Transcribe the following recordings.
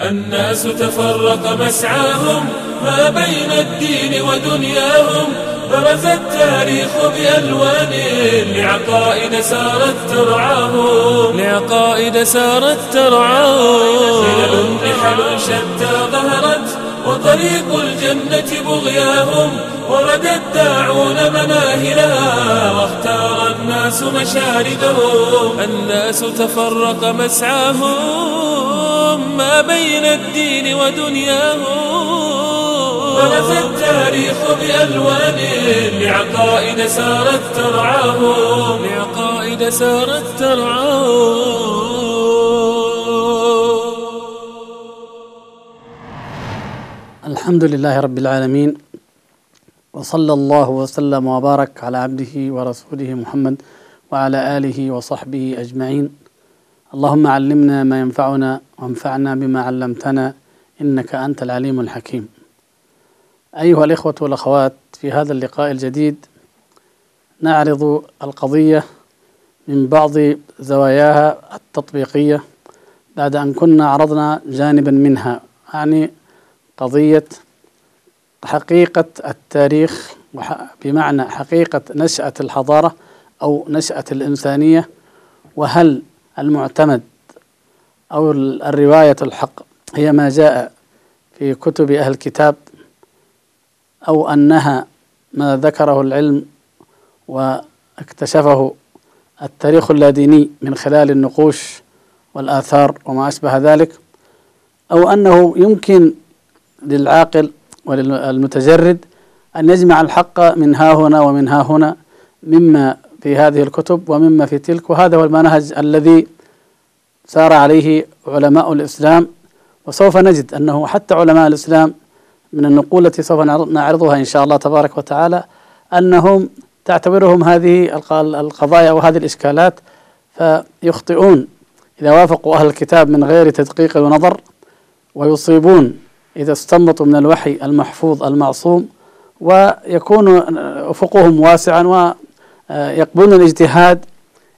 الناس تفرق مسعاهم ما بين الدين ودنياهم. برز التاريخ بألوان لعقائد سارت ترعاهم. لعقائد سارت ترعاهم. خلل نحل شتى ظهرت وطريق الجنة بغياهم. ورد الداعون مناهلها واختار الناس مشاردهم الناس تفرق مسعاهم ما بين الدين ودنياهم. برز التاريخ بألوان لعقائد سارت ترعاهم. لعقائد سارت ترعاهم. الحمد لله رب العالمين. وصلى الله وسلم وبارك على عبده ورسوله محمد وعلى آله وصحبه أجمعين. اللهم علمنا ما ينفعنا وانفعنا بما علمتنا إنك أنت العليم الحكيم. أيها الإخوة والأخوات في هذا اللقاء الجديد نعرض القضية من بعض زواياها التطبيقية بعد أن كنا عرضنا جانبا منها يعني قضية حقيقة التاريخ بمعنى حقيقة نشأة الحضارة أو نشأة الإنسانية وهل المعتمد أو الرواية الحق هي ما جاء في كتب أهل الكتاب أو أنها ما ذكره العلم واكتشفه التاريخ اللاديني من خلال النقوش والآثار وما أشبه ذلك أو أنه يمكن للعاقل وللمتجرد أن يجمع الحق من ها هنا ومن ها هنا مما في هذه الكتب ومما في تلك. وهذا هو المنهج الذي سار عليه علماء الإسلام. وسوف نجد أنه حتى علماء الإسلام من النقول التي سوف نعرضها إن شاء الله تبارك وتعالى أنهم تعتبرهم هذه القضايا وهذه الإشكالات فيخطئون إذا وافقوا أهل الكتاب من غير تدقيق ونظر ويصيبون إذا استنبطوا من الوحي المحفوظ المعصوم ويكون أفقهم واسعا ويقبلون الاجتهاد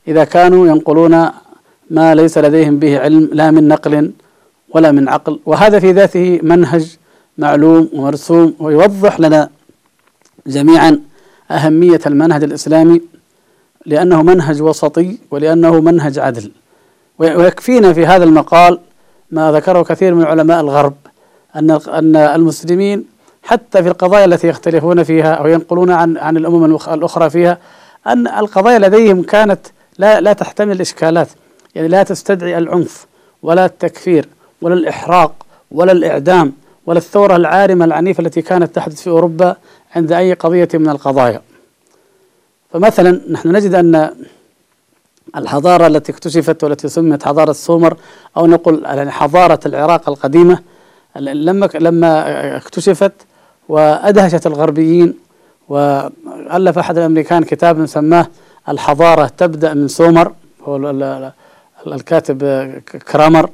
إذا كانوا ينقلون ما ليس لديهم به علم لا من نقل ولا من عقل. وهذا في ذاته منهج معلوم ومرسوم ويوضح لنا جميعا أهمية المنهج الإسلامي لأنه منهج وسطي ولأنه منهج عدل. ويكفينا في هذا المقال ما ذكره كثير من علماء الغرب أن أن المسلمين حتى في القضايا التي يختلفون فيها أو ينقلون عن عن الأمم الأخرى فيها أن القضايا لديهم كانت لا لا تحتمل الإشكالات يعني لا تستدعي العنف ولا التكفير ولا الإحراق ولا الإعدام ولا الثورة العارمة العنيفة التي كانت تحدث في أوروبا عند أي قضية من القضايا. فمثلا نحن نجد أن الحضارة التي اكتشفت والتي سميت حضارة سومر أو نقول يعني حضارة العراق القديمة لما لما اكتشفت وأدهشت الغربيين وألف أحد الأمريكان كتابا سماه الحضارة تبدأ من سومر هو الكاتب كرامر.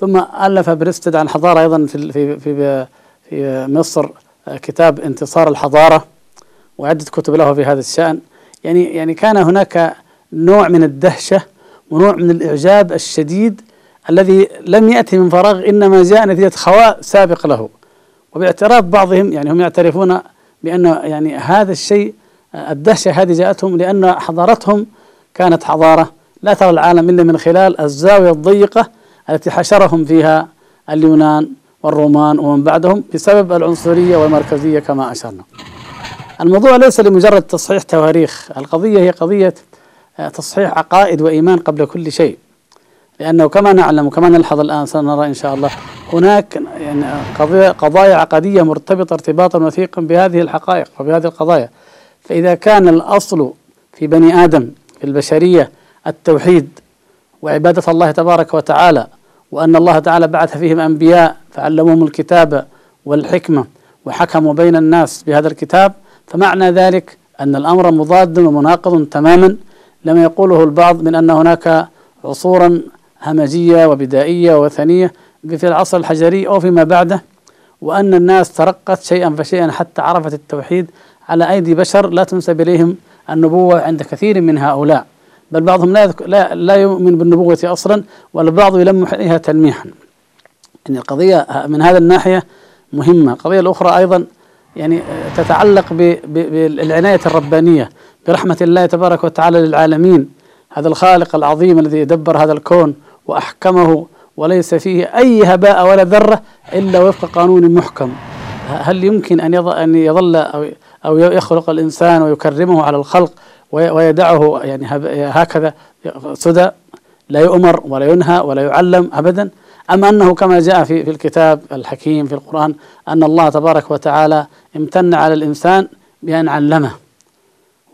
ثم ألف بريستد عن حضارة أيضا في في في في مصر كتاب انتصار الحضارة. وعدة كتب له في هذا الشأن. يعني يعني كان هناك نوع من الدهشة ونوع من الإعجاب الشديد الذي لم يأتي من فراغ إنما جاء نتيجة خواء سابق له. وباعتراف بعضهم يعني هم يعترفون بأن يعني هذا الشيء الدهشة هذه جاءتهم لأن حضارتهم كانت حضارة. لا ترى العالم إلا من خلال الزاوية الضيقة التي حشرهم فيها اليونان والرومان ومن بعدهم بسبب العنصرية والمركزية كما أشرنا. الموضوع ليس لمجرد تصحيح تواريخ القضية هي قضية تصحيح عقائد وإيمان قبل كل شيء. لأنه كما نعلم وكما نلحظ الآن سنرى إن شاء الله هناك يعني قضايا عقدية مرتبطة ارتباطا وثيقا بهذه الحقائق وبهذه القضايا. فإذا كان الأصل في بني آدم في البشرية التوحيد وعبادة الله تبارك وتعالى وأن الله تعالى بعث فيهم أنبياء فعلموهم الكتاب والحكمة وحكموا بين الناس بهذا الكتاب فمعنى ذلك أن الأمر مضاد ومناقض تماما. لما يقوله البعض من أن هناك عصورا همجية وبدائية ووثنية في العصر الحجري أو فيما بعده وأن الناس ترقت شيئا فشيئا حتى عرفت التوحيد على أيدي بشر لا تنسب إليهم النبوة عند كثير من هؤلاء بل بعضهم لا لا, لا يؤمن بالنبوة أصلا والبعض يلمح إليها تلميحا. يعني القضية من هذا الناحية مهمة. القضية الأخرى أيضا يعني تتعلق بالعناية الربانية برحمة الله تبارك وتعالى للعالمين. هذا الخالق العظيم الذي يدبر هذا الكون وأحكمه وليس فيه أي هباء ولا ذرة إلا وفق قانون محكم. هل يمكن أن أن يظل أو أو يخلق الإنسان ويكرمه على الخلق ويدعه يعني هكذا سدى لا يؤمر ولا ينهى ولا يعلم أبدا؟ أم أنه كما جاء في في الكتاب الحكيم في القرآن أن الله تبارك وتعالى امتن على الإنسان بأن علمه.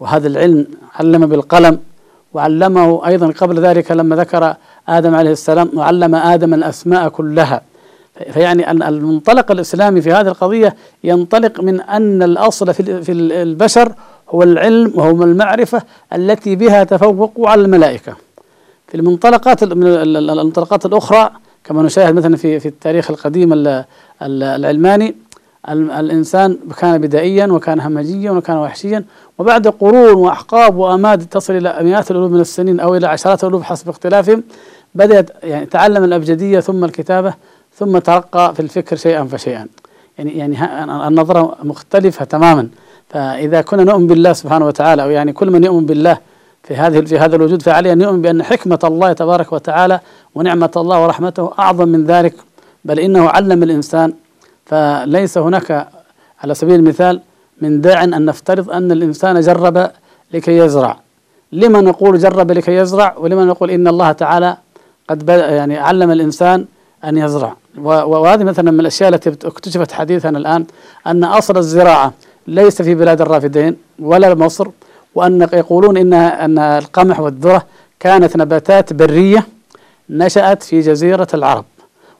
وهذا العلم علم بالقلم وعلمه أيضا قبل ذلك لما ذكر آدم عليه السلام وعلم آدم الأسماء كلها. فيعني أن المنطلق الإسلامي في هذه القضية ينطلق من أن الأصل في البشر هو العلم وهو المعرفة التي بها تفوقوا على الملائكة. في المنطلقات المنطلقات الأخرى كما نشاهد مثلا في في التاريخ القديم العلماني الإنسان كان بدائيا وكان همجيا وكان وحشيا وبعد قرون وأحقاب وأماد تصل إلى مئات الألوف من السنين أو إلى عشرات الألوف حسب اختلافهم بدأت يعني تعلم الأبجدية ثم الكتابة ثم ترقى في الفكر شيئا فشيئا. يعني يعني النظرة مختلفة تماما. فإذا كنا نؤمن بالله سبحانه وتعالى أو يعني كل من يؤمن بالله في هذه في هذا الوجود فعليه أن يؤمن بأن حكمة الله تبارك وتعالى ونعمة الله ورحمته أعظم من ذلك. بل إنه علم الإنسان. فليس هناك على سبيل المثال من داع أن نفترض أن الإنسان جرب لكي يزرع. لما نقول جرب لكي يزرع؟ ولما نقول إن الله تعالى قد يعني علم الإنسان أن يزرع. وهذه مثلا من الأشياء التي اكتشفت حديثا الآن أن أصل الزراعة ليس في بلاد الرافدين ولا مصر وأن يقولون إن أن القمح والذرة كانت نباتات برية نشأت في جزيرة العرب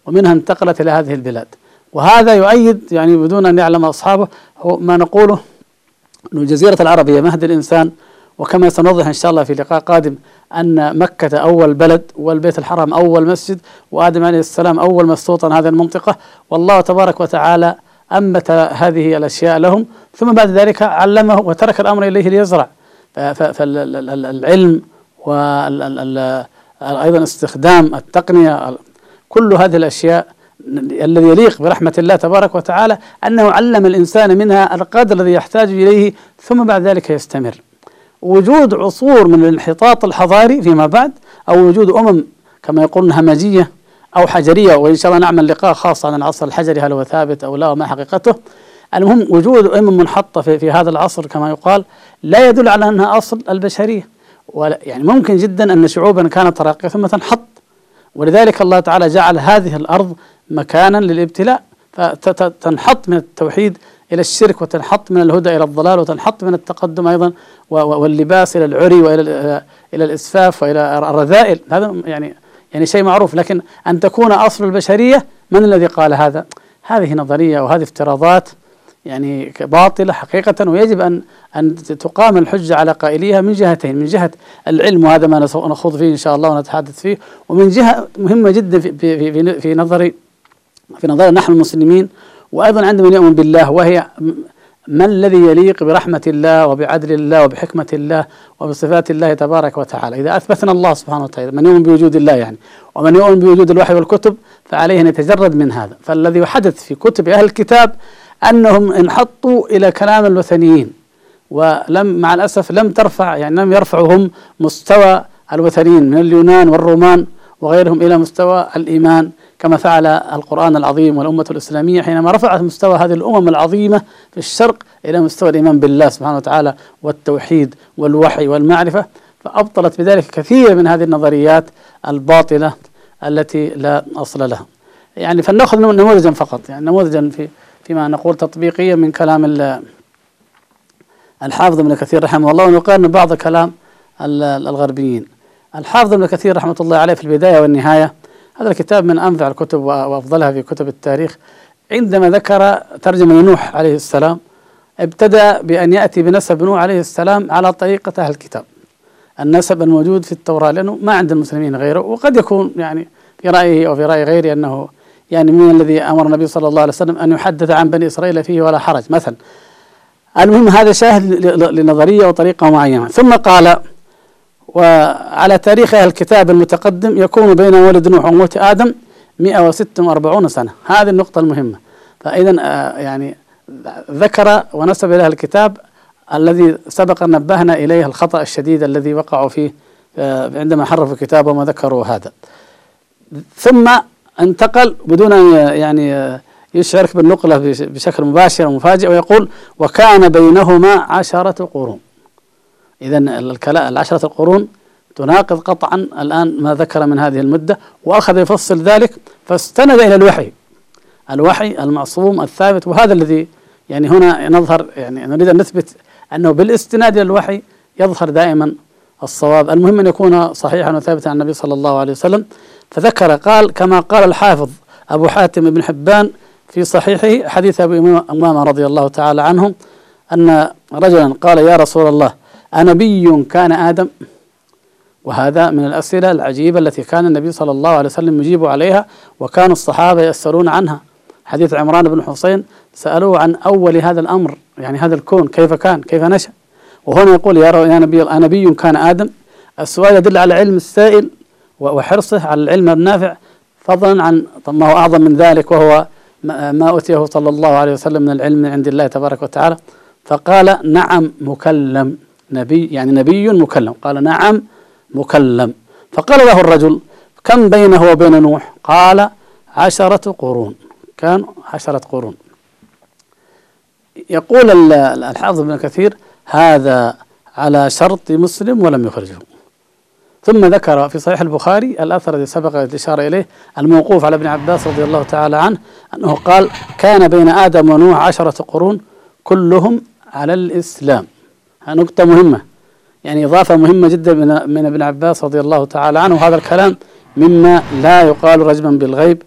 ومنها انتقلت إلى هذه البلاد. وهذا يؤيد يعني بدون أن يعلم أصحابه هو ما نقوله أن العرب هي مهد الإنسان وكما سنوضح إن شاء الله في لقاء قادم أن مكة أول بلد والبيت الحرام أول مسجد وآدم عليه السلام أول مستوطن هذه المنطقة. والله تبارك وتعالى أنبت هذه الأشياء لهم ثم بعد ذلك علمه وترك الأمر إليه ليزرع. فالعلم وأيضا استخدام التقنية كل هذه الأشياء الذي يليق برحمة الله تبارك وتعالى أنه علم الإنسان منها القدر الذي يحتاج إليه ثم بعد ذلك يستمر. وجود عصور من الانحطاط الحضاري فيما بعد أو وجود أمم كما يقولون همجية أو حجرية وإن شاء الله نعمل لقاء خاص عن العصر الحجري هل هو ثابت أو لا وما حقيقته. المهم وجود أمم منحطة في, في هذا العصر كما يقال لا يدل على أنها أصل البشرية. ولا يعني ممكن جدا أن شعوبا كانت راقية ثم تنحط. ولذلك الله تعالى جعل هذه الأرض مكانا للابتلاء فتنحط من التوحيد إلى الشرك وتنحط من الهدى إلى الضلال وتنحط من التقدم أيضا واللباس إلى العري وإلى إلى الإسفاف وإلى الرذائل. هذا يعني يعني شيء معروف. لكن أن تكون أصل البشرية من الذي قال هذا؟ هذه نظرية وهذه افتراضات يعني باطلة حقيقة ويجب أن أن تقام الحجة على قائليها من جهتين من جهة العلم وهذا ما نخوض فيه إن شاء الله ونتحدث فيه ومن جهة مهمة جدا في في في, في نظري في نظر نحن المسلمين وأيضا عند من يؤمن بالله وهي ما الذي يليق برحمة الله وبعدل الله وبحكمة الله وبصفات الله تبارك وتعالى؟ إذا أثبتنا الله سبحانه وتعالى من يؤمن بوجود الله يعني ومن يؤمن بوجود الوحي والكتب فعليه أن يتجرد من هذا. فالذي حدث في كتب أهل الكتاب أنهم انحطوا إلى كلام الوثنيين ولم مع الأسف لم ترفع يعني لم يرفعوا هم مستوى الوثنيين من اليونان والرومان وغيرهم إلى مستوى الإيمان. كما فعل القرآن العظيم والأمة الإسلامية حينما رفعت مستوى هذه الأمم العظيمة في الشرق إلى مستوى الإيمان بالله سبحانه وتعالى والتوحيد والوحي والمعرفة فأبطلت بذلك كثير من هذه النظريات الباطلة التي لا أصل لها. يعني فلنأخذ نموذجا فقط يعني نموذجا في فيما نقول تطبيقيا من كلام الحافظ ابن كثير رحمه الله ونقارن بعض كلام الغربيين. الحافظ ابن كثير رحمة الله عليه في البداية والنهاية هذا الكتاب من أنفع الكتب وأفضلها في كتب التاريخ. عندما ذكر ترجمة نوح عليه السلام ابتدأ بأن يأتي بنسب نوح عليه السلام على طريقة أهل الكتاب. النسب الموجود في التوراة لأنه ما عند المسلمين غيره وقد يكون يعني في رأيه أو في رأي غيره أنه يعني من الذي أمر النبي صلى الله عليه وسلم أن يحدث عن بني إسرائيل فيه ولا حرج مثلا. المهم هذا شاهد لنظرية وطريقة معينة. ثم قال وعلى تاريخ أهل الكتاب المتقدم يكون بين ولد نوح وموت آدم 146 سنة. هذه النقطة المهمة. فإذا آه، يعني ذكر ونسب إليها الكتاب الذي سبق نبهنا إليه الخطأ الشديد الذي وقعوا فيه آه، عندما حرفوا الكتاب وما ذكروا هذا. ثم انتقل بدون يعني يشعرك بالنقلة بشكل مباشر ومفاجئ ويقول وكان بينهما عشرة قرون. إذا العشرة القرون تناقض قطعا الآن ما ذكر من هذه المدة وأخذ يفصل ذلك فاستند إلى الوحي. الوحي المعصوم الثابت وهذا الذي يعني هنا نظهر يعني نريد أن نثبت أنه بالاستناد إلى الوحي يظهر دائما الصواب. المهم أن يكون صحيحا وثابتا عن النبي صلى الله عليه وسلم. فذكر قال كما قال الحافظ أبو حاتم بن حبان في صحيحه حديث أبي أمامة رضي الله تعالى عنه أن رجلا قال يا رسول الله أنبي كان آدم. وهذا من الأسئلة العجيبة التي كان النبي صلى الله عليه وسلم يجيب عليها وكان الصحابة يسألون عنها. حديث عمران بن حسين سألوه عن أول هذا الأمر يعني هذا الكون كيف كان كيف نشأ؟ وهنا يقول يا نبي أنبي كان آدم. السؤال يدل على علم السائل وحرصه على العلم النافع فضلا عن ما هو أعظم من ذلك وهو ما أوتيه صلى الله عليه وسلم من العلم من عند الله تبارك وتعالى. فقال نعم مكلم. نبي يعني نبي مكلم. قال نعم مكلم. فقال له الرجل كم بينه وبين نوح؟ قال عشرة قرون. كان عشرة قرون. يقول الحافظ ابن كثير هذا على شرط مسلم ولم يخرجه. ثم ذكر في صحيح البخاري الأثر الذي سبق الإشارة إليه الموقوف على ابن عباس رضي الله تعالى عنه أنه قال كان بين آدم ونوح عشرة قرون كلهم على الإسلام. نقطة مهمة. يعني إضافة مهمة جدا من, من ابن عباس رضي الله تعالى عنه. وهذا الكلام مما لا يقال رجما بالغيب.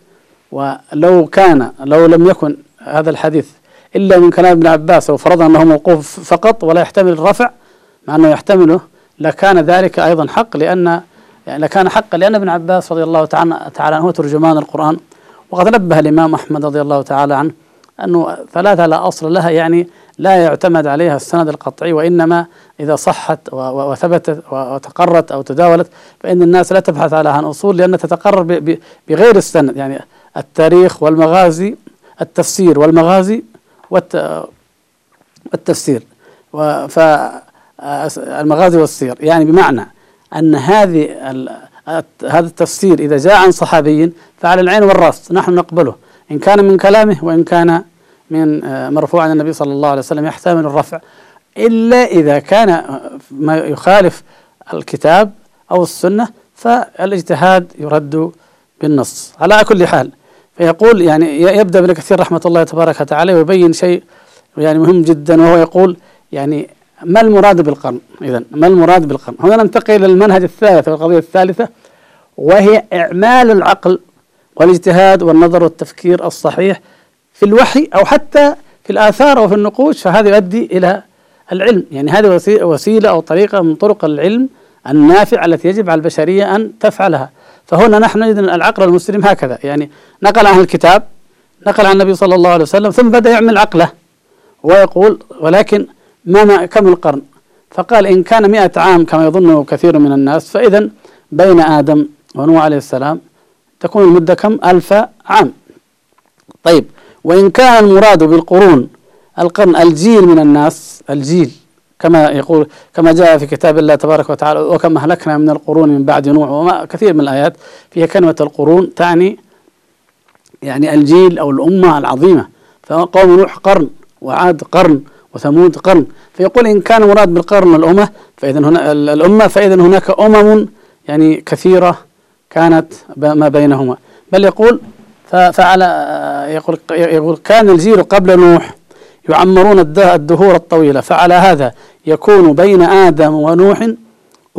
ولو كان لو لم يكن هذا الحديث إلا من كلام ابن عباس لو فرضنا أنه موقوف فقط ولا يحتمل الرفع مع أنه يحتمله لكان ذلك أيضا حق لأن يعني لكان حقا لأن ابن عباس رضي الله تعالى عنه هو ترجمان القرآن. وقد نبه الإمام أحمد رضي الله تعالى عنه أنه ثلاثة لا أصل لها يعني لا يعتمد عليها السند القطعي وإنما إذا صحت وثبتت وتقرت أو تداولت فإن الناس لا تبحث على عن أصول لأنها تتقرر بغير السند. يعني التاريخ والمغازي التفسير والمغازي والتفسير. فالمغازي والسير. يعني بمعنى أن هذه هذا التفسير إذا جاء عن صحابي فعلى العين والرأس نحن نقبله إن كان من كلامه وإن كان من آه، مرفوع عن النبي صلى الله عليه وسلم يحتمل الرفع. إلا إذا كان آه، ما يخالف الكتاب أو السنة فالاجتهاد يرد بالنص. على كل حال فيقول يعني يبدأ ابن كثير رحمة الله تبارك وتعالى ويبين شيء يعني مهم جدا وهو يقول يعني ما المراد بالقرن؟ إذا ما المراد بالقرن؟ هنا ننتقل إلى المنهج الثالث والقضية الثالثة وهي إعمال العقل والإجتهاد والنظر والتفكير الصحيح في الوحي أو حتى في الآثار أو في النقوش فهذا يؤدي إلى العلم. يعني هذه وسيلة أو طريقة من طرق العلم النافع التي يجب على البشرية أن تفعلها. فهنا نحن نجد العقل المسلم هكذا. يعني نقل عن الكتاب نقل عن النبي صلى الله عليه وسلم ثم بدأ يعمل عقله ويقول ولكن ما كم القرن؟ فقال إن كان مئة عام كما يظنه كثير من الناس فإذا بين آدم ونوح عليه السلام تكون المدة كم؟ ألف عام. طيب وإن كان المراد بالقرون القرن الجيل من الناس الجيل كما يقول كما جاء في كتاب الله تبارك وتعالى وكما أهلكنا من القرون من بعد نوح وما كثير من الآيات فيها كلمة القرون تعني يعني الجيل أو الأمة العظيمة. فقوم نوح قرن وعاد قرن وثمود قرن. فيقول إن كان مراد بالقرن الأمة فإذا هنا الأمة فإذا هناك أمم يعني كثيرة كانت ما بينهما. بل يقول فعلى يقول يقول كان الجيل قبل نوح يعمرون الدهور الطويلة فعلى هذا يكون بين آدم ونوح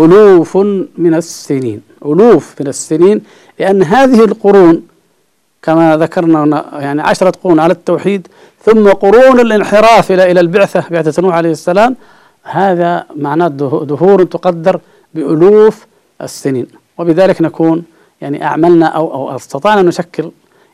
ألوف من السنين ألوف من السنين لأن هذه القرون كما ذكرنا يعني عشرة قرون على التوحيد ثم قرون الانحراف إلى إلى البعثة بعثة نوح عليه السلام هذا معناه دهور تقدر بألوف السنين. وبذلك نكون يعني أعملنا أو أو أستطعنا أن نشكل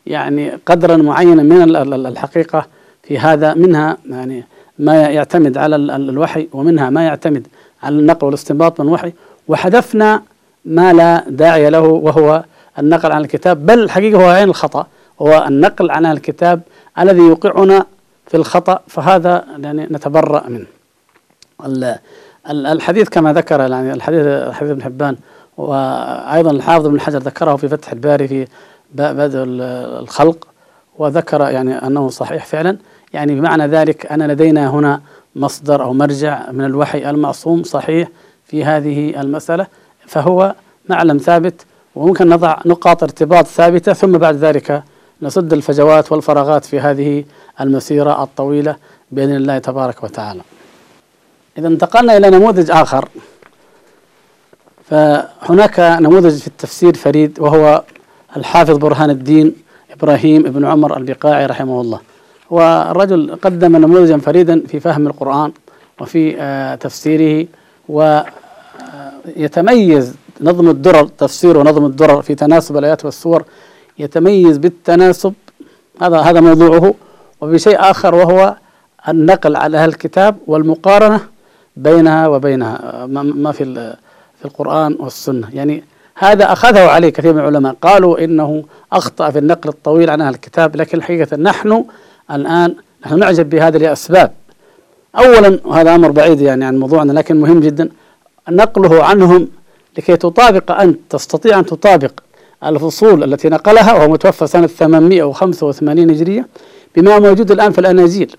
يعني قدرا معينا من الحقيقة في هذا منها يعني ما يعتمد على الوحي ومنها ما يعتمد على النقل والاستنباط من الوحي وحذفنا ما لا داعي له وهو النقل عن الكتاب. بل الحقيقة هو عين الخطأ هو النقل عن الكتاب الذي يوقعنا في الخطأ. فهذا يعني نتبرأ منه. الحديث كما ذكر يعني الحديث حديث ابن حبان وأيضا الحافظ ابن حجر ذكره في فتح الباري في بدء الخلق وذكر يعني أنه صحيح فعلا. يعني بمعنى ذلك أن لدينا هنا مصدر أو مرجع من الوحي المعصوم صحيح في هذه المسألة فهو معلم ثابت وممكن نضع نقاط ارتباط ثابتة ثم بعد ذلك نسد الفجوات والفراغات في هذه المسيرة الطويلة بإذن الله تبارك وتعالى. إذا انتقلنا إلى نموذج آخر. فهناك نموذج في التفسير فريد وهو الحافظ برهان الدين إبراهيم بن عمر البقاعي رحمه الله. والرجل قدم نموذجا فريدا في فهم القرآن وفي آه، تفسيره ويتميز نظم الدرر تفسير ونظم الدرر في تناسب الآيات والسور يتميز بالتناسب هذا هذا موضوعه وبشيء آخر وهو النقل على أهل الكتاب والمقارنة بينها وبينها ما في في القرآن والسنة. يعني هذا أخذه عليه كثير من العلماء. قالوا إنه أخطأ في النقل الطويل عن أهل الكتاب لكن الحقيقة نحن الآن نحن نعجب بهذا لأسباب أولا وهذا أمر بعيد يعني عن موضوعنا لكن مهم جدا نقله عنهم لكي تطابق أنت تستطيع أن تطابق الفصول التي نقلها وهو متوفى سنة 885 هجرية بما موجود الآن في الأناجيل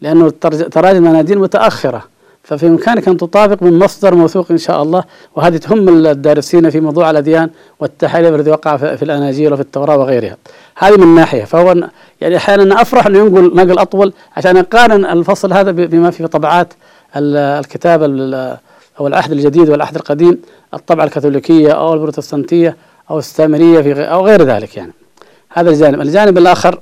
لأنه تراجم الأناجيل متأخرة. ففي إمكانك أن تطابق من مصدر موثوق إن شاء الله. وهذه تهم الدارسين في موضوع الأديان والتحاليل الذي وقع في الأناجيل وفي التوراة وغيرها. هذه من ناحية. فهو يعني أحيانا أفرح أنه ينقل نقل أطول عشان أقارن الفصل هذا بما في طبعات الكتاب أو العهد الجديد والعهد القديم الطبعة الكاثوليكية أو البروتستانتية أو السامرية في أو غير ذلك يعني. هذا الجانب. الجانب الآخر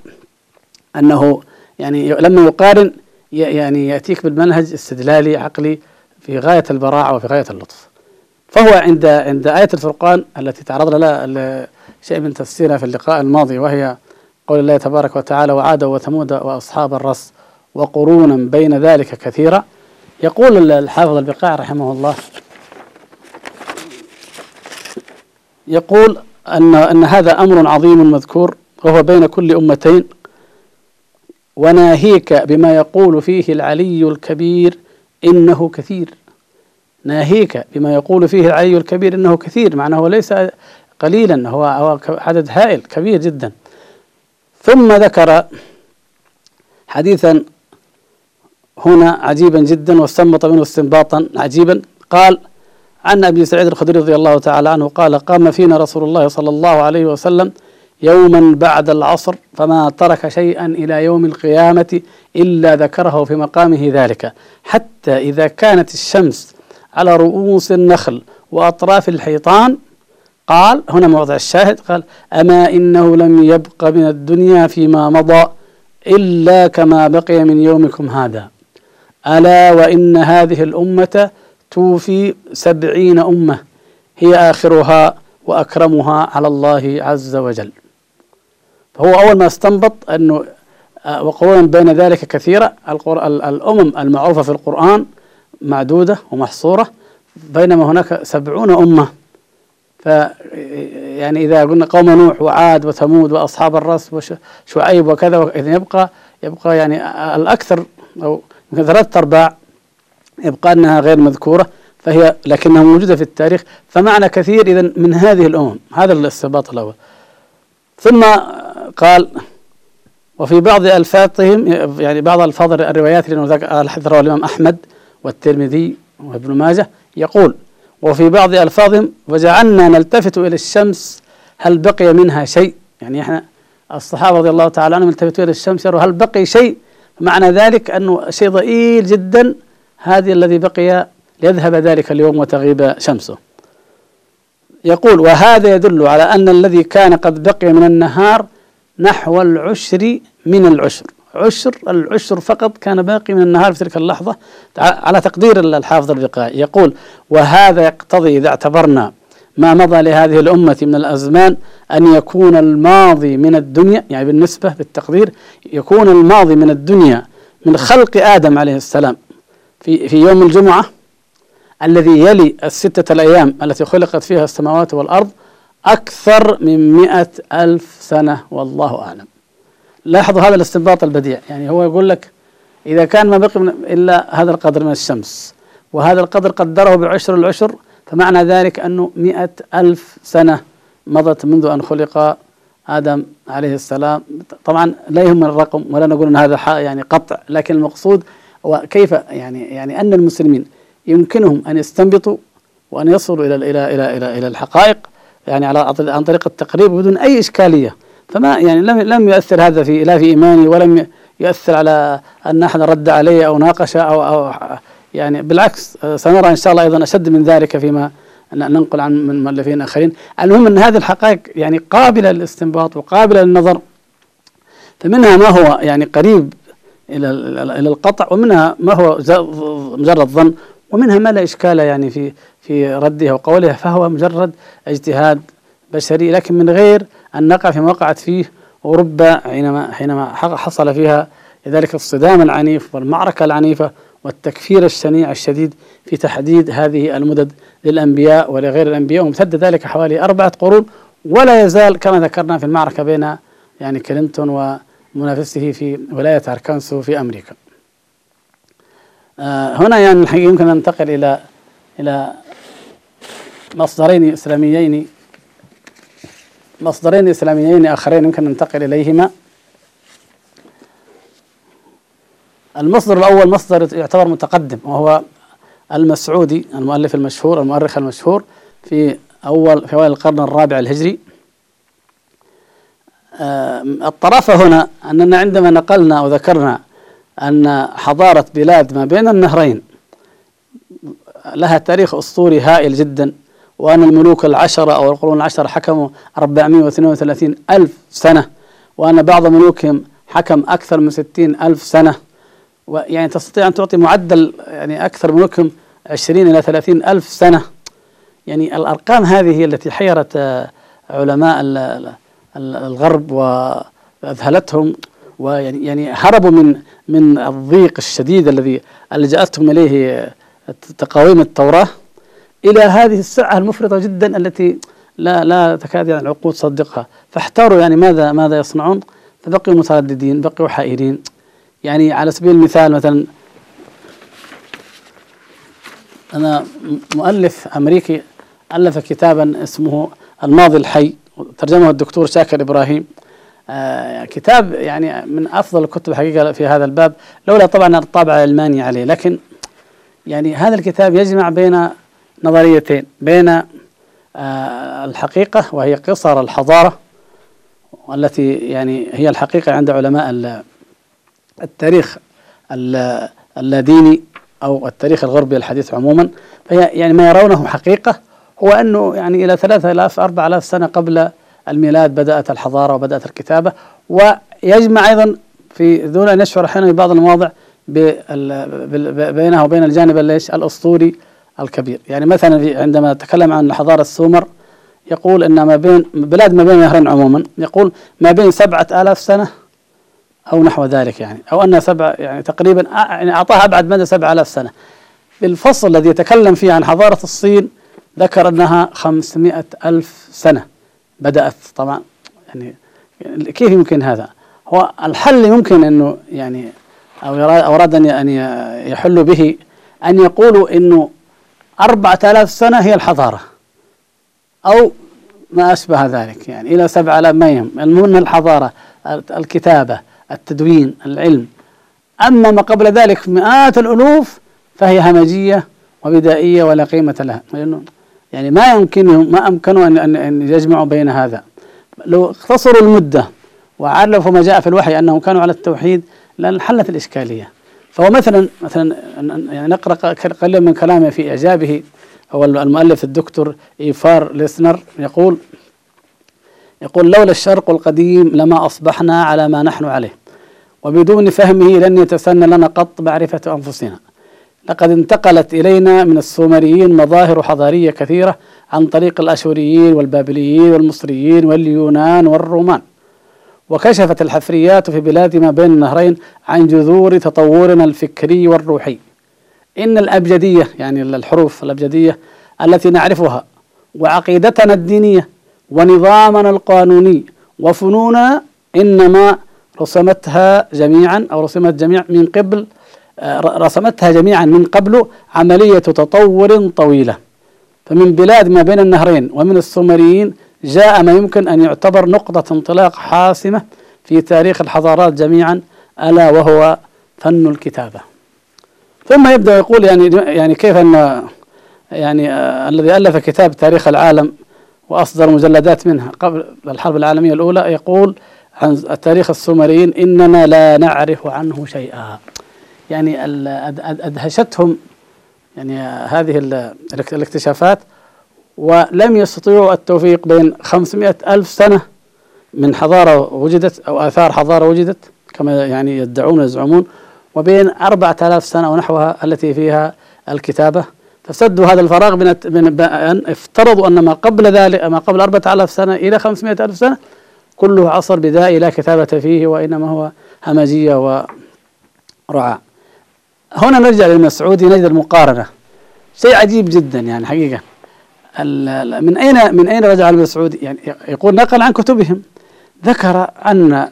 أنه يعني لما يقارن يعني يأتيك بالمنهج استدلالي عقلي في غاية البراعة وفي غاية اللطف. فهو عند عند آية الفرقان التي تعرض لها شيء من تفسيرها في اللقاء الماضي وهي قول الله تبارك وتعالى وعاد وثمود وأصحاب الرس وقرونا بين ذلك كثيرا. يقول الحافظ البقاع رحمه الله يقول أن أن هذا أمر عظيم مذكور وهو بين كل أمتين وناهيك بما يقول فيه العلي الكبير إنه كثير. ناهيك بما يقول فيه العلي الكبير إنه كثير معناه ليس قليلا هو هو عدد هائل كبير جدا. ثم ذكر حديثا هنا عجيبا جدا واستنبط منه استنباطا عجيبا. قال عن أبي سعيد الخدري رضي الله تعالى عنه قال قام فينا رسول الله صلى الله عليه وسلم يوما بعد العصر فما ترك شيئا إلى يوم القيامة إلا ذكره في مقامه ذلك. حتى إذا كانت الشمس على رؤوس النخل وأطراف الحيطان قال هنا موضع الشاهد قال أما إنه لم يبق من الدنيا فيما مضى إلا كما بقي من يومكم هذا. ألا وإن هذه الأمة توفي سبعين أمة هي آخرها وأكرمها على الله عز وجل. فهو أول ما استنبط أنه آه، وقرونا بين ذلك كثيرة الأمم المعروفة في القرآن معدودة ومحصورة بينما هناك سبعون أمة. ف يعني إذا قلنا قوم نوح وعاد وثمود وأصحاب الرس وشعيب وكذا إذا يبقى يبقى يعني الأكثر أو ثلاثة أرباع يبقى أنها غير مذكورة فهي لكنها موجودة في التاريخ. فمعنى كثير إذا من هذه الأمم هذا الاستنباط الأول. ثم قال وفي بعض ألفاظهم يعني بعض ألفاظ الروايات لأنه حذره الإمام أحمد والترمذي وابن ماجه يقول وفي بعض ألفاظهم وجعلنا نلتفت إلى الشمس هل بقي منها شيء؟ يعني إحنا الصحابة رضي الله تعالى عنهم التفتوا إلى الشمس يروا هل بقي شيء؟ معنى ذلك أنه شيء ضئيل جدا هذا الذي بقي ليذهب ذلك اليوم وتغيب شمسه. يقول وهذا يدل على أن الذي كان قد بقي من النهار نحو العشر من العشر. عشر العشر فقط كان باقي من النهار في تلك اللحظة. على تقدير الحافظ البقاء يقول وهذا يقتضي إذا اعتبرنا ما مضى لهذه الأمة من الأزمان أن يكون الماضي من الدنيا يعني بالنسبة بالتقدير يكون الماضي من الدنيا من خلق آدم عليه السلام. في في يوم الجمعة الذي يلي الستة الأيام التي خلقت فيها السماوات والأرض أكثر من مئة ألف سنة والله أعلم. لاحظوا هذا الاستنباط البديع. يعني هو يقول لك إذا كان ما بقي إلا هذا القدر من الشمس وهذا القدر قدره بعشر العشر فمعنى ذلك أنه مئة ألف سنة مضت منذ أن خلق آدم عليه السلام. طبعا لا يهم الرقم ولا نقول أن هذا يعني قطع لكن المقصود وكيف يعني يعني أن المسلمين يمكنهم أن يستنبطوا وأن يصلوا إلى إلى إلى إلى إلى الحقائق يعني على عن طريق التقريب بدون أي إشكالية. فما يعني لم لم يؤثر هذا في لا في إيماني ولم يؤثر على أن أحد رد عليه أو ناقش أو أو يعني بالعكس سنرى إن شاء الله أيضا أشد من ذلك فيما ننقل عن من مؤلفين آخرين. المهم أن هذه الحقائق يعني قابلة للاستنباط وقابلة للنظر فمنها ما هو يعني قريب إلى إلى القطع ومنها ما هو مجرد ظن ومنها ما لا إشكال يعني في في ردها وقولها فهو مجرد اجتهاد بشري لكن من غير أن نقع فيما وقعت فيه أوروبا حينما حينما حصل فيها ذلك الصدام العنيف والمعركة العنيفة والتكفير الشنيع الشديد في تحديد هذه المدد للأنبياء ولغير الأنبياء وامتد ذلك حوالي أربعة قرون ولا يزال كما ذكرنا في المعركة بين يعني كلينتون ومنافسه في ولاية أركانسو في أمريكا. هنا يعني الحقيقة يمكن ننتقل إلى إلى مصدرين إسلاميين مصدرين إسلاميين آخرين يمكن ننتقل إليهما. المصدر الأول مصدر يعتبر متقدم وهو المسعودي المؤلف المشهور المؤرخ المشهور في أول في أوائل القرن الرابع الهجري. الطرافة هنا أننا عندما نقلنا وذكرنا أن حضارة بلاد ما بين النهرين لها تاريخ أسطوري هائل جدا وأن الملوك العشرة أو القرون العشرة حكموا 432 ألف سنة وأن بعض ملوكهم حكم أكثر من 60 ألف سنة. ويعني تستطيع أن تعطي معدل يعني أكثر ملوكهم 20 إلى 30 ألف سنة. يعني الأرقام هذه هي التي حيرت علماء الغرب وأذهلتهم ويعني يعني هربوا من من الضيق الشديد الذي لجأتهم إليه تقاويم التوراة إلى هذه السعة المفرطة جدا التي لا لا تكاد يعني العقول تصدقها. فاحتاروا يعني ماذا ماذا يصنعون؟ فبقوا مترددين بقوا حائرين. يعني على سبيل المثال مثلا أنا مؤلف أمريكي ألف كتابا اسمه الماضي الحي ترجمه الدكتور شاكر إبراهيم. كتاب يعني من أفضل الكتب الحقيقة في هذا الباب لولا طبعا الطابع الألماني عليه. لكن يعني هذا الكتاب يجمع بين نظريتين بين آه الحقيقة وهي قصر الحضارة والتي يعني هي الحقيقة عند علماء التاريخ اللاديني أو التاريخ الغربي الحديث عموما. فهي يعني ما يرونه حقيقة هو أنه يعني إلى ثلاثة آلاف أربعة آلاف سنة قبل الميلاد بدأت الحضارة وبدأت الكتابة ويجمع أيضا في دون أن يشعر أحيانا بعض المواضع بينها وبين الجانب ليش الأسطوري الكبير. يعني مثلا عندما تكلم عن حضارة السومر يقول أن ما بين بلاد ما بين النهرين عموما يقول ما بين سبعة آلاف سنة أو نحو ذلك يعني أو أن سبع يعني تقريبا يعني أعطاها أبعد مدى سبع آلاف سنة. في الفصل الذي يتكلم فيه عن حضارة الصين ذكر أنها خمسمائة ألف سنة. بدأت طبعا يعني كيف يمكن هذا؟ هو الحل يمكن أنه يعني أو أراد أن يحلوا به أن يقولوا أربعة آلاف سنة هي الحضارة أو ما أشبه ذلك يعني سبعة آلاف ما يهم. المهم الحضارة الكتابة التدوين العلم. أما ما قبل ذلك مئات الألوف فهي همجية وبدائية ولا قيمة لها. لأنه يعني ما يمكنهم ما أمكنوا أن أن يجمعوا بين هذا. لو اختصروا المدة وعرفوا ما جاء في الوحي أنهم كانوا على التوحيد لانحلت الإشكالية. فهو مثلا مثلا يعني نقرأ قليلا من كلامه في إعجابه. هو المؤلف الدكتور إيفار ليسنر يقول يقول لولا الشرق القديم لما أصبحنا على ما نحن عليه وبدون فهمه لن يتسنى لنا قط معرفة أنفسنا. لقد انتقلت إلينا من السومريين مظاهر حضارية كثيرة عن طريق الأشوريين والبابليين والمصريين واليونان والرومان. وكشفت الحفريات في بلاد ما بين النهرين عن جذور تطورنا الفكري والروحي. إن الأبجدية يعني الحروف الأبجدية التي نعرفها وعقيدتنا الدينية ونظامنا القانوني وفنوننا إنما رسمتها جميعا أو رسمت جميع من قبل رسمتها جميعا من قبل عملية تطور طويلة. فمن بلاد ما بين النهرين ومن السومريين جاء ما يمكن أن يعتبر نقطة انطلاق حاسمة في تاريخ الحضارات جميعا ألا وهو فن الكتابة. ثم يبدأ يقول يعني يعني كيف أن يعني آه الذي ألف كتاب تاريخ العالم وأصدر مجلدات منها قبل الحرب العالمية الأولى يقول عن تاريخ السومريين إننا لا نعرف عنه شيئا. يعني أدهشتهم يعني هذه الاكتشافات ولم يستطيعوا التوفيق بين 500 ألف سنة من حضارة وجدت أو آثار حضارة وجدت كما يعني يدعون ويزعمون وبين 4000 سنة ونحوها التي فيها الكتابة. فسدوا هذا الفراغ من أن افترضوا أن ما قبل ذلك ما قبل 4000 سنة إلى 500 ألف سنة كله عصر بدائي لا كتابة فيه وإنما هو همجية ورعاء هنا نرجع للمسعودي نجد المقارنة. شيء عجيب جدا يعني حقيقة. من أين من أين رجع المسعودي يعني يقول نقل عن كتبهم. ذكر أن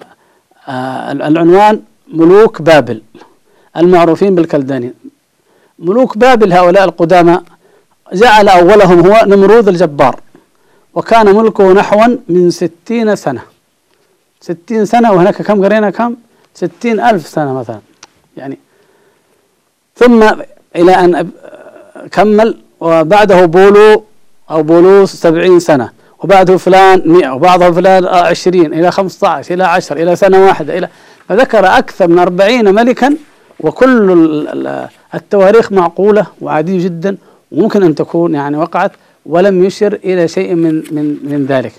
آه، العنوان ملوك بابل المعروفين بالكلدانيين ملوك بابل هؤلاء القدامى جعل أولهم هو نمرود الجبار وكان ملكه نحوا من ستين سنة. ستين سنة وهناك كم؟ قرينا كم؟ ستين ألف سنة مثلا. يعني ثم إلى أن كمل وبعده بولو أو بولوس سبعين سنة وبعده فلان مئة وبعده فلان عشرين إلى خمسة عشر إلى عشر إلى سنة واحدة إلى فذكر أكثر من أربعين ملكا وكل التواريخ معقولة وعادية جدا وممكن أن تكون يعني وقعت ولم يشر إلى شيء من من من ذلك.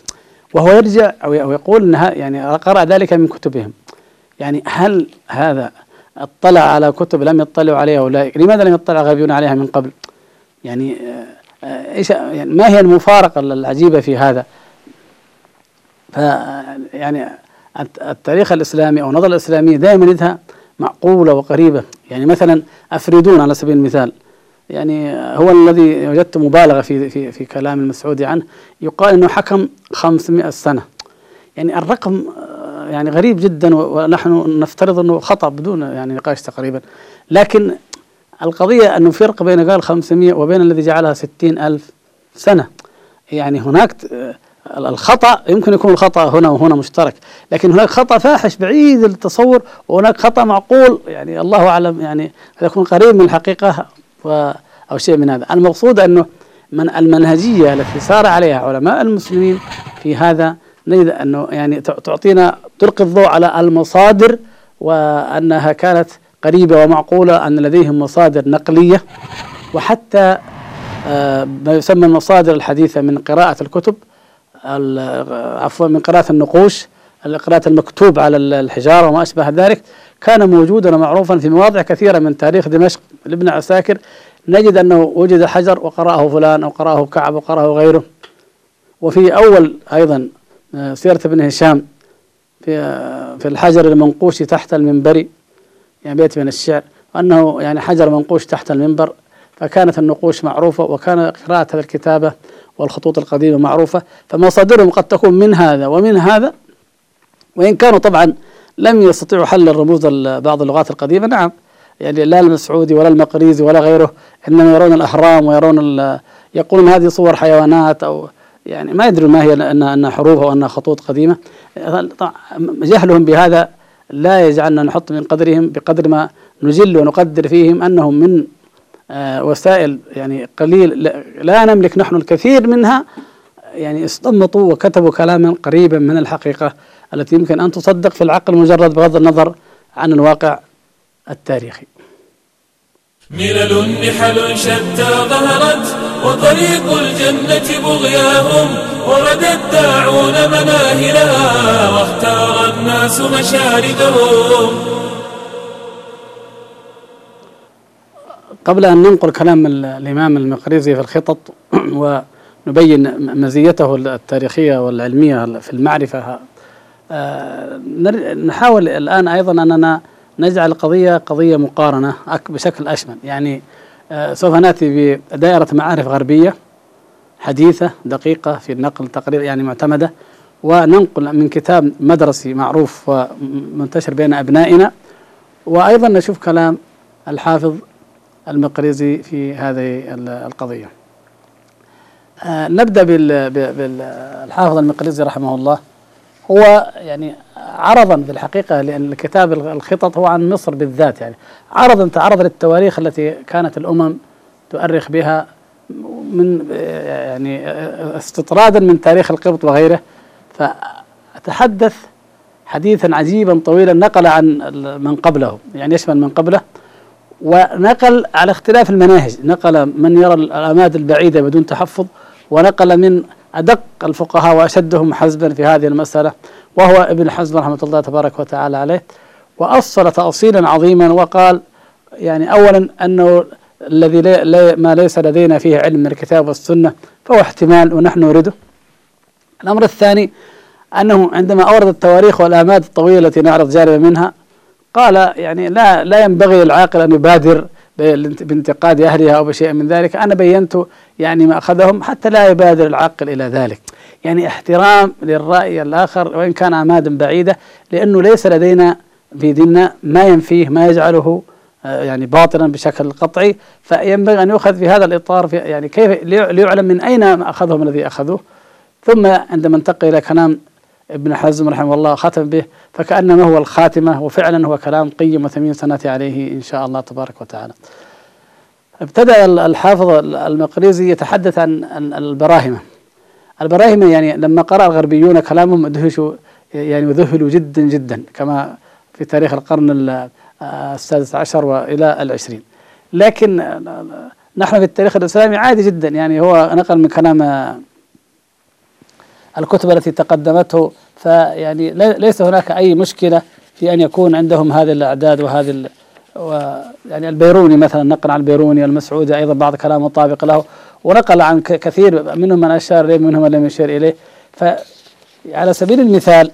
وهو يرجع أو يقول أنها يعني قرأ ذلك من كتبهم. يعني هل هذا اطلع على كتب لم يطلعوا عليها أولئك. لماذا لم يطلع غابيون عليها من قبل؟ يعني آه، إيش يعني ما هي المفارقة العجيبة في هذا؟ ف يعني التاريخ الإسلامي أو النظرة الإسلامية دائما يدها معقولة وقريبة. يعني مثلا أفريدون على سبيل المثال يعني هو الذي وجدت مبالغة في في في كلام المسعودي عنه يقال إنه حكم 500 سنة. يعني الرقم آه، يعني غريب جدا ونحن نفترض إنه خطأ بدون يعني نقاش تقريبا. لكن القضية إنه فرق بين قال 500 وبين الذي جعلها 60 ألف سنة. يعني هناك الخطأ يمكن يكون الخطأ هنا وهنا مشترك لكن هناك خطأ فاحش بعيد التصور وهناك خطأ معقول. يعني الله أعلم يعني يكون قريب من الحقيقة أو شيء من هذا. المقصود أنه من المنهجية التي سار عليها علماء المسلمين في هذا نجد أنه يعني تعطينا تلقي الضوء على المصادر وأنها كانت قريبة ومعقولة أن لديهم مصادر نقلية وحتى آه، ما يسمى المصادر الحديثة من قراءة الكتب عفوا من قراءة النقوش القراءة المكتوب على الحجارة وما أشبه ذلك. كان موجودا ومعروفا في مواضع كثيرة من تاريخ دمشق لابن عساكر. نجد أنه وجد حجر وقرأه فلان أو قرأه كعب وقرأه غيره. وفي أول أيضا سيرة ابن هشام في في الحجر المنقوش تحت المنبر يعني بيت من الشعر أنه يعني حجر منقوش تحت المنبر فكانت النقوش معروفة وكان قراءة الكتابة والخطوط القديمة معروفة فمصادرهم قد تكون من هذا ومن هذا وإن كانوا طبعا لم يستطيعوا حل الرموز بعض اللغات القديمة نعم يعني لا المسعودي ولا المقريزي ولا غيره إنما يرون الأهرام ويرون يقولون هذه صور حيوانات أو يعني ما يدرون ما هي أنها أنها حروف أو أنها خطوط قديمة. جهلهم بهذا لا يجعلنا نحط من قدرهم بقدر ما نجل ونقدر فيهم أنهم من آه، وسائل يعني قليل. لا نملك نحن الكثير منها. يعني استنبطوا وكتبوا كلاما قريبا من الحقيقة التي يمكن أن تصدق في العقل مجرد بغض النظر عن الواقع التاريخي. ملل نحل شتى ظهرت وطريق الجنة بغياهم ورد الداعون مناهلها واختار الناس مشاردهم. قبل أن ننقل كلام الإمام المقريزي في الخطط ونبين مزيته التاريخية والعلمية في المعرفة آه، نحاول الآن أيضا أننا نجعل القضية قضية مقارنة بشكل أشمل. يعني آه، سوف نأتي بدائرة معارف غربية حديثة دقيقة في النقل تقرير يعني معتمدة وننقل من كتاب مدرسي معروف ومنتشر بين أبنائنا وأيضا نشوف كلام الحافظ المقريزي في هذه القضية. آه نبدأ بالحافظ المقريزي رحمه الله. هو يعني عرضا في الحقيقة لأن الكتاب الخطط هو عن مصر بالذات يعني. عرضا تعرض للتواريخ التي كانت الأمم تؤرخ بها من يعني استطرادا من تاريخ القبط وغيره. فأتحدث حديثا عجيبا طويلا نقل عن من قبله يعني يشمل من قبله ونقل على اختلاف المناهج. نقل من يرى الأماد البعيدة بدون تحفظ ونقل من أدق الفقهاء وأشدهم حزبا في هذه المسألة وهو ابن حزم رحمة الله تبارك وتعالى عليه. وأصل تأصيلا عظيما وقال يعني أولا أنه الذي لي ما ليس لدينا فيه علم من الكتاب والسنة فهو احتمال ونحن نريده. الأمر الثاني أنه عندما أورد التواريخ والآماد الطويلة التي نعرض جانبا منها قال يعني لا لا ينبغي للعاقل أن يبادر بانتقاد أهلها أو بشيء من ذلك. أنا بينت يعني ما أخذهم حتى لا يبادر العاقل إلى ذلك. يعني احترام للرأي الآخر وإن كان أمادا بعيدة لأنه ليس لدينا في ديننا ما ينفيه ما يجعله آه، يعني باطلا بشكل قطعي. فينبغي أن يؤخذ في هذا الإطار في يعني كيف ليعلم من أين أخذهم الذي أخذوه. ثم عندما انتقل إلى كلام ابن حزم رحمه الله ختم به فكأنما هو الخاتمة وفعلا هو كلام قيم وثمين سنأتي عليه إن شاء الله تبارك وتعالى. ابتدأ الحافظ المقريزي يتحدث عن البراهمة. البراهمة يعني لما قرأ الغربيون كلامهم ادهشوا يعني وذهلوا جدا جدا كما في تاريخ القرن السادس عشر وإلى العشرين. لكن نحن في التاريخ الإسلامي عادي جدا يعني هو نقل من كلام الكتب التي تقدمته فيعني ليس هناك أي مشكلة في أن يكون عندهم هذه الأعداد وهذه و يعني البيروني مثلا نقل عن البيروني المسعودي أيضا بعض كلام مطابق له ونقل عن كثير منهم من أشار إليه منهم من لم يشير إليه. فعلى سبيل المثال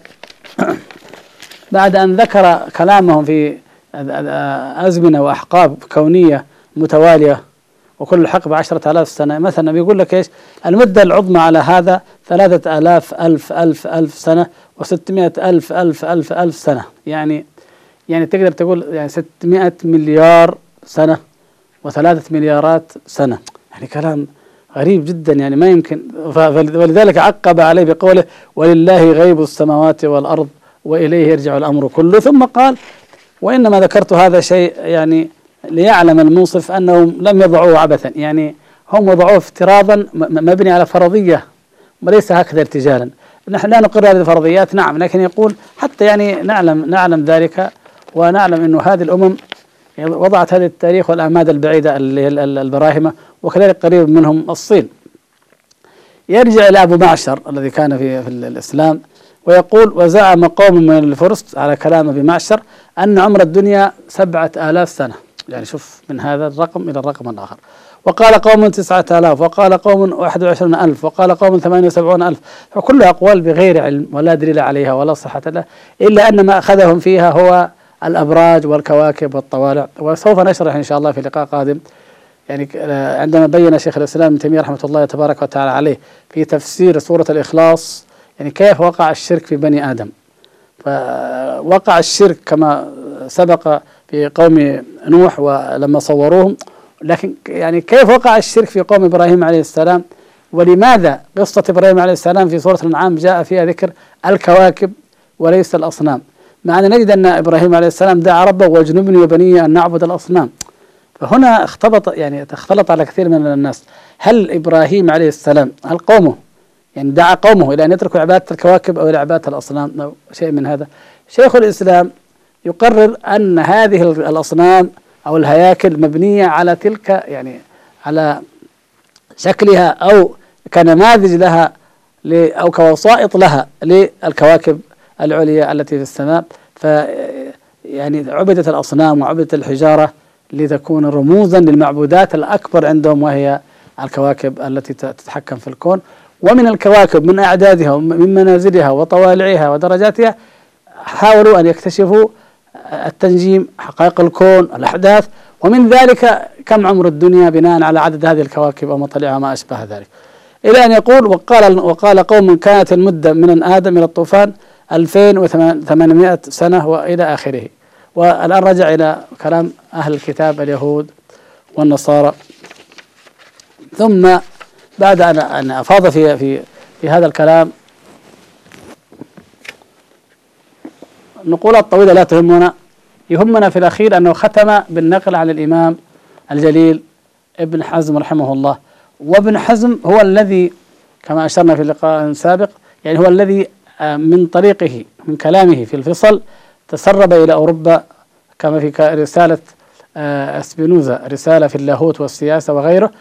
بعد أن ذكر كلامهم في أزمنة وأحقاب كونية متوالية وكل حقبة عشرة آلاف سنة. مثلا بيقول لك إيش؟ المدة العظمى على هذا ثلاثة آلاف ألف ألف ألف سنة وستمائة ألف ألف ألف ألف سنة. يعني يعني تقدر تقول يعني 600 مليار سنة وثلاثة مليارات سنة. يعني كلام غريب جدا. يعني ما يمكن. ولذلك عقب عليه بقوله ولله غيب السماوات والأرض وإليه يرجع الأمر كله. ثم قال وإنما ذكرت هذا شيء يعني ليعلم المنصف أنهم لم يضعوه عبثا. يعني هم وضعوه افتراضا مبني على فرضية وليس هكذا ارتجالا. نحن لا نقر هذه الفرضيات نعم لكن يقول حتى يعني نعلم نعلم ذلك ونعلم أنه هذه الأمم وضعت هذه التاريخ والأعماد البعيدة اللي البراهمة وكذلك قريب منهم الصين. يرجع إلى أبو معشر الذي كان في, في الإسلام ويقول وزعم قوم من الفرس على كلام أبي معشر أن عمر الدنيا سبعة آلاف سنة. يعني شوف من هذا الرقم إلى الرقم الآخر. وقال قوم تسعة آلاف وقال قوم واحد وعشرون ألف وقال قوم ثمانية وسبعون ألف. فكل أقوال بغير علم ولا دليل عليها ولا صحة لها إلا أن ما أخذهم فيها هو الأبراج والكواكب والطوالع وسوف نشرح إن شاء الله في لقاء قادم. يعني عندما بين شيخ الإسلام ابن تيمية رحمة الله تبارك وتعالى عليه في تفسير سورة الإخلاص يعني كيف وقع الشرك في بني آدم؟ فوقع الشرك كما سبق في قوم نوح ولما صوروهم لكن يعني كيف وقع الشرك في قوم إبراهيم عليه السلام؟ ولماذا قصة إبراهيم عليه السلام في سورة الأنعام جاء فيها ذكر الكواكب وليس الأصنام؟ مع أن نجد أن إبراهيم عليه السلام دعا ربه واجنبني وبني أن نعبد الأصنام. فهنا اختلط يعني اختلط على كثير من الناس. هل إبراهيم عليه السلام هل قومه؟ يعني دعا قومه إلى أن يتركوا عبادة الكواكب أو إلى عبادة الأصنام أو شيء من هذا؟ شيخ الإسلام يقرر أن هذه الأصنام أو الهياكل مبنية على تلك يعني على شكلها أو كنماذج لها أو كوسائط لها للكواكب العليا التي في السماء. ف يعني عبدت الأصنام وعبدت الحجارة لتكون رموزا للمعبودات الأكبر عندهم وهي الكواكب التي تتحكم في الكون. ومن الكواكب من أعدادها ومن منازلها وطوالعها ودرجاتها حاولوا أن يكتشفوا التنجيم حقائق الكون الأحداث. ومن ذلك كم عمر الدنيا بناء على عدد هذه الكواكب ومطلعها ما أشبه ذلك. إلى أن يقول وقال وقال قوم كانت المدة من آدم إلى الطوفان 2800 سنة وإلى آخره. والآن رجع إلى كلام أهل الكتاب اليهود والنصارى. ثم بعد أن أفاض في في في هذا الكلام النقولات الطويلة لا تهمنا. يهمنا في الأخير أنه ختم بالنقل عن الإمام الجليل ابن حزم رحمه الله. وابن حزم هو الذي كما أشرنا في اللقاء السابق يعني هو الذي آه، من طريقه من كلامه في الفصل تسرب إلى أوروبا كما في رسالة آه، اسبينوزا رسالة في اللاهوت والسياسة وغيره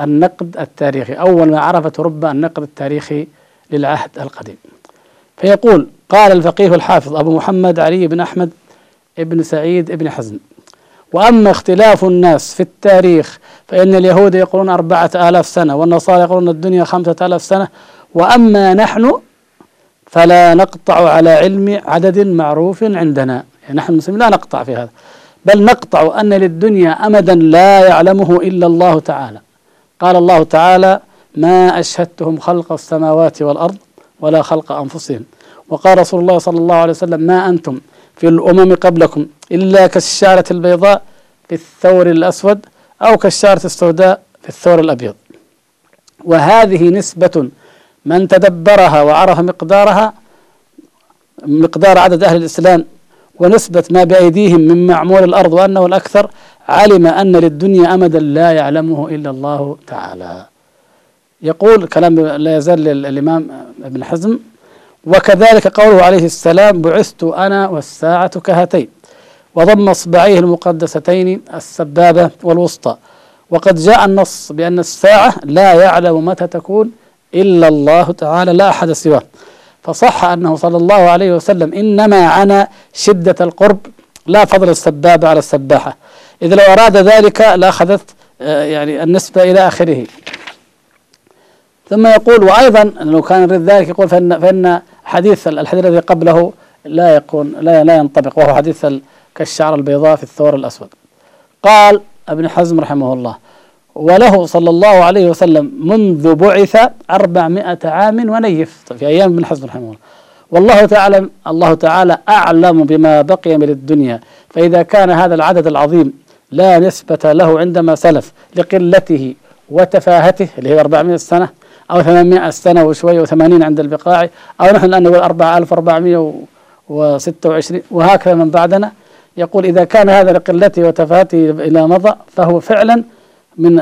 النقد التاريخي أول ما عرفت أوروبا النقد التاريخي للعهد القديم. فيقول قال الفقيه الحافظ أبو محمد علي بن أحمد ابن سعيد ابن حزم. وأما اختلاف الناس في التاريخ فإن اليهود يقولون أربعة آلاف سنة والنصارى يقولون الدنيا خمسة آلاف سنة. وأما نحن فلا نقطع على علم عدد معروف عندنا. يعني نحن المسلمين لا نقطع في هذا. بل نقطع أن للدنيا أمدا لا يعلمه إلا الله تعالى. قال الله تعالى ما أشهدتهم خلق السماوات والأرض ولا خلق أنفسهم. وقال رسول الله صلى الله عليه وسلم ما أنتم في الأمم قبلكم إلا كالشعرة البيضاء في الثور الأسود أو كالشعرة السوداء في الثور الأبيض. وهذه نسبة من تدبرها وعرف مقدارها مقدار عدد أهل الإسلام ونسبة ما بأيديهم من معمول الأرض وأنه الأكثر علم أن للدنيا أمدا لا يعلمه إلا الله تعالى. يقول كلام لا يزال الإمام ابن حزم وكذلك قوله عليه السلام بعثت أنا والساعة كهاتين وضم إصبعيه المقدستين السبابة والوسطى وقد جاء النص بأن الساعة لا يعلم متى تكون إلا الله تعالى لا أحد سواه. فصح أنه صلى الله عليه وسلم إنما عنا شدة القرب لا فضل السبابة على السباحة. إذا لو أراد ذلك لأخذت آه، يعني النسبة إلى آخره. ثم يقول وأيضا لو كان يريد ذلك يقول فإن, فإن حديث الحديث الذي قبله لا يكون لا لا ينطبق وهو حديث كالشعر البيضاء في الثور الأسود. قال ابن حزم رحمه الله وله صلى الله عليه وسلم منذ بعث أربعمائة عام ونيف. في أيام ابن حزم رحمه الله. والله تعالى الله تعالى أعلم بما بقي من الدنيا. فإذا كان هذا العدد العظيم لا نسبة له عندما سلف لقلته وتفاهته اللي هي 400 سنة أو 800 سنة وشوية و80 عند البقاع أو نحن الآن نقول 4426 وهكذا من بعدنا. يقول إذا كان هذا لقلته وتفاهته إلى مضى فهو فعلا من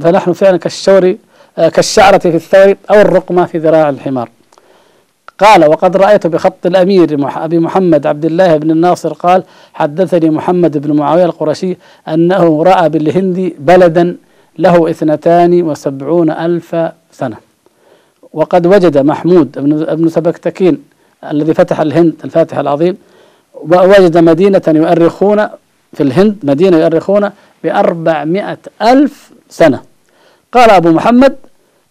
فنحن فعلا كالشور كالشعرة في الثور أو الرقمة في ذراع الحمار. قال وقد رأيت بخط الأمير أبي محمد عبد الله بن الناصر قال حدثني محمد بن معاوية القرشي أنه رأى بالهند بلدا له اثنتان وسبعون ألف سنة. وقد وجد محمود بن سبكتكين الذي فتح الهند الفاتح العظيم ووجد مدينة يؤرخون في الهند مدينة يؤرخون بأربعمائة ألف سنة. قال أبو محمد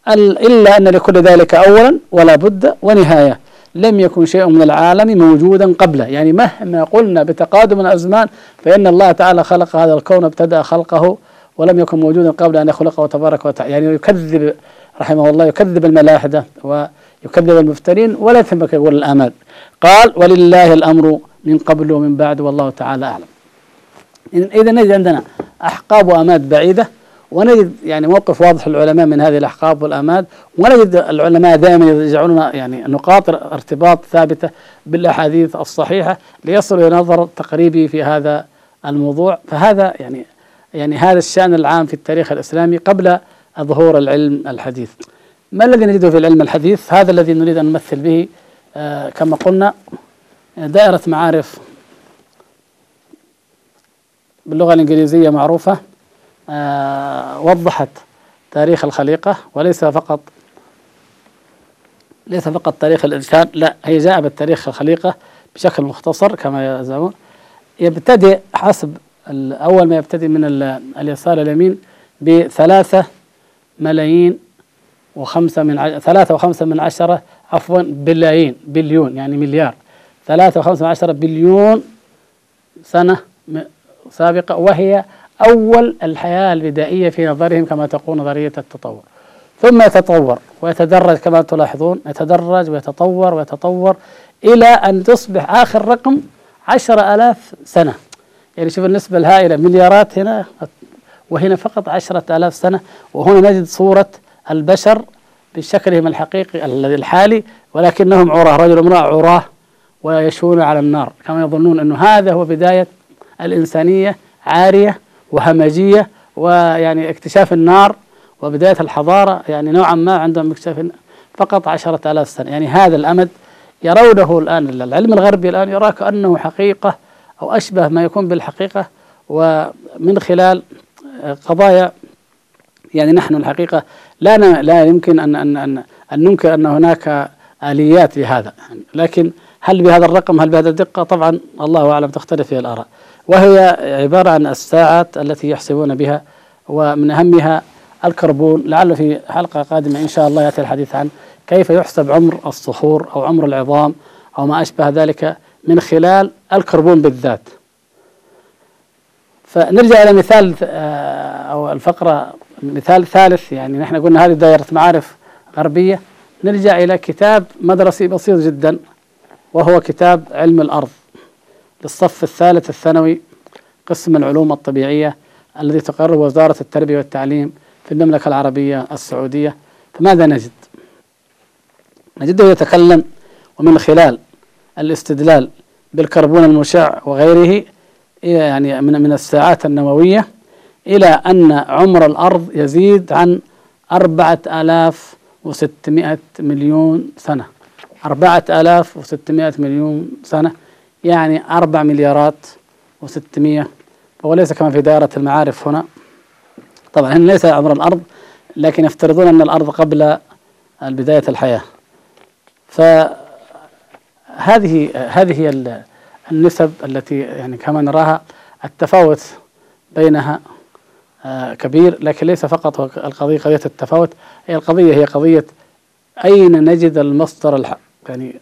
إلا أن لكل ذلك أولا ولا بد ونهاية. لم يكن شيء من العالم موجودا قبله. يعني مهما قلنا بتقادم الأزمان فإن الله تعالى خلق هذا الكون ابتدأ خلقه ولم يكن موجودا قبل أن يخلقه تبارك وتعالى يعني يكذب رحمه الله يكذب الملاحدة ويكذب المفترين ولا يتمك يقول الآمال. قال ولله الأمر من قبل ومن بعد والله تعالى أعلم. إذا نجد عندنا أحقاب وأماد بعيدة ونجد يعني موقف واضح للعلماء من هذه الأحقاب والآماد ونجد العلماء دائما يجعلون يعني نقاط ارتباط ثابتة بالأحاديث الصحيحة ليصلوا إلى نظر تقريبي في هذا الموضوع. فهذا يعني يعني هذا الشأن العام في التاريخ الإسلامي قبل ظهور العلم الحديث. ما الذي نجده في العلم الحديث؟ هذا الذي نريد أن نمثل به آه كما قلنا دائرة معارف باللغة الإنجليزية معروفة آه وضحت تاريخ الخليقة وليس فقط ليس فقط تاريخ الإنسان لا هي جاء بالتاريخ الخليقة بشكل مختصر كما يزعمون. يبتدئ حسب أول ما يبتدئ من اليسار اليمين بثلاثة ملايين وخمسة من ثلاثة وخمسة من عشرة عفوا بلايين بليون يعني مليار. ثلاثة وخمسة من عشرة بليون سنة سابقة وهي أول الحياة البدائية في نظرهم كما تقول نظرية التطور. ثم يتطور ويتدرج كما تلاحظون يتدرج ويتطور ويتطور إلى أن تصبح آخر رقم عشر ألاف سنة. يعني شوف النسبة الهائلة مليارات هنا وهنا فقط عشرة آلاف سنة وهنا نجد صورة البشر بشكلهم الحقيقي الذي الحالي ولكنهم عراه رجل امرأة عراه ويشون على النار كما يظنون أنه هذا هو بداية الإنسانية عارية وهمجية ويعني اكتشاف النار وبداية الحضارة يعني نوعا ما عندهم اكتشاف فقط عشرة آلاف سنة. يعني هذا الأمد يرونه الآن العلم الغربي الآن يرى كأنه حقيقة أو أشبه ما يكون بالحقيقة ومن خلال قضايا يعني نحن الحقيقة لا لا يمكن أن أن أن, أن ننكر أن هناك آليات لهذا. لكن هل بهذا الرقم هل بهذا الدقة؟ طبعا الله أعلم تختلف فيها الآراء. وهي عبارة عن الساعات التي يحسبون بها ومن أهمها الكربون. لعل في حلقة قادمة إن شاء الله يأتي الحديث عن كيف يحسب عمر الصخور أو عمر العظام أو ما أشبه ذلك من خلال الكربون بالذات. فنرجع إلى مثال آه، أو الفقرة مثال ثالث يعني نحن قلنا هذه دائرة معارف غربية نرجع إلى كتاب مدرسي بسيط جدا وهو كتاب علم الأرض للصف الثالث الثانوي قسم العلوم الطبيعية الذي تقرره وزارة التربية والتعليم في المملكة العربية السعودية فماذا نجد؟ نجده يتكلم ومن خلال الاستدلال بالكربون المشع وغيره يعني من من الساعات النووية إلى أن عمر الأرض يزيد عن أربعة آلاف وستمائة مليون سنة. أربعة آلاف وستمائة مليون سنة يعني أربع مليارات وستمائة. وهو ليس كما في دائرة المعارف هنا. طبعا هنا ليس عمر الأرض لكن يفترضون أن الأرض قبل بداية الحياة. فهذه هذه النسب التي يعني كما نراها التفاوت بينها آه، كبير لكن ليس فقط القضية قضية التفاوت هي القضية هي قضية أين نجد المصدر الحق يعني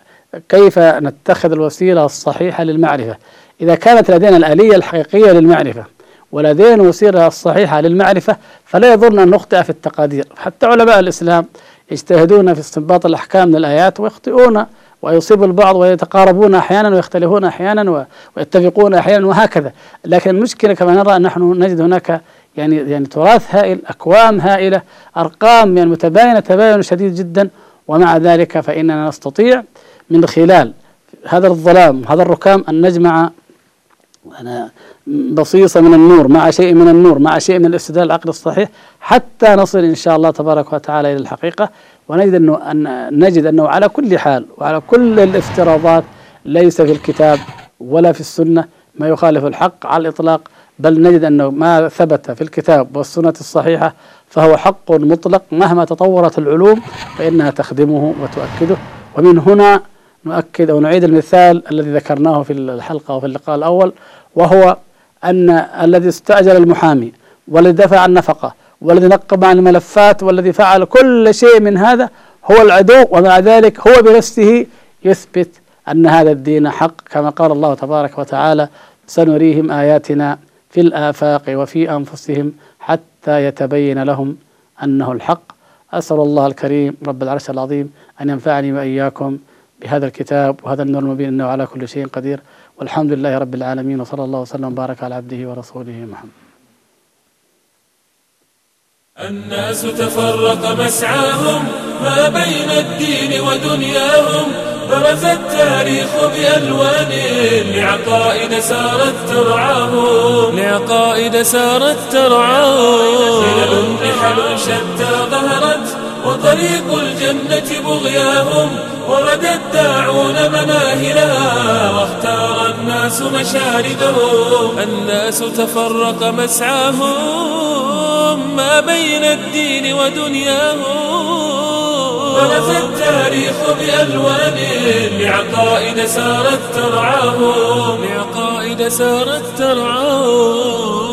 كيف نتخذ الوسيلة الصحيحة للمعرفة؟ إذا كانت لدينا الآلية الحقيقية للمعرفة ولدينا وسيلة الصحيحة للمعرفة فلا يضرنا أن نخطئ في التقادير. حتى علماء الإسلام يجتهدون في استنباط الأحكام من الآيات ويخطئون ويصيب البعض ويتقاربون أحيانا ويختلفون أحيانا ويتفقون أحيانا وهكذا. لكن المشكلة كما نرى نحن نجد هناك يعني يعني تراث هائل أكوام هائلة أرقام يعني متباينة تباين شديد جدا. ومع ذلك فإننا نستطيع من خلال هذا الظلام هذا الركام أن نجمع بصيصة من النور مع شيء من النور مع شيء من الاستدلال العقل الصحيح حتى نصل إن شاء الله تبارك وتعالى إلى الحقيقة. ونجد أنه أن نجد أنه على كل حال وعلى كل الافتراضات ليس في الكتاب ولا في السنة ما يخالف الحق على الإطلاق بل نجد أنه ما ثبت في الكتاب والسنة الصحيحة فهو حق مطلق مهما تطورت العلوم فإنها تخدمه وتؤكده. ومن هنا نؤكد أو نعيد المثال الذي ذكرناه في الحلقة وفي اللقاء الأول وهو أن الذي استأجر المحامي والذي دفع النفقة والذي نقب عن الملفات والذي فعل كل شيء من هذا هو العدو ومع ذلك هو بنفسه يثبت أن هذا الدين حق. كما قال الله تبارك وتعالى سنريهم آياتنا في الآفاق وفي أنفسهم حتى يتبين لهم أنه الحق. أسأل الله الكريم رب العرش العظيم أن ينفعني وإياكم بهذا الكتاب وهذا النور المبين أنه على كل شيء قدير. والحمد لله رب العالمين وصلى الله وسلم وبارك على عبده ورسوله محمد. الناس تفرق مسعاهم ما بين الدين ودنياهم. برز التاريخ بألوان لعقائد سارت ترعاهم. لعقائد سارت ترعاهم. خلل نحل شتى ظهرت وطريق الجنة بغياهم. ورد الداعون مناهلها واختار الناس مشاردهم الناس تفرق مسعاهم ما بين الدين ودنياهم. برز التاريخ بألوان لعقائد سارت ترعاهم. لعقائد سارت ترعاهم.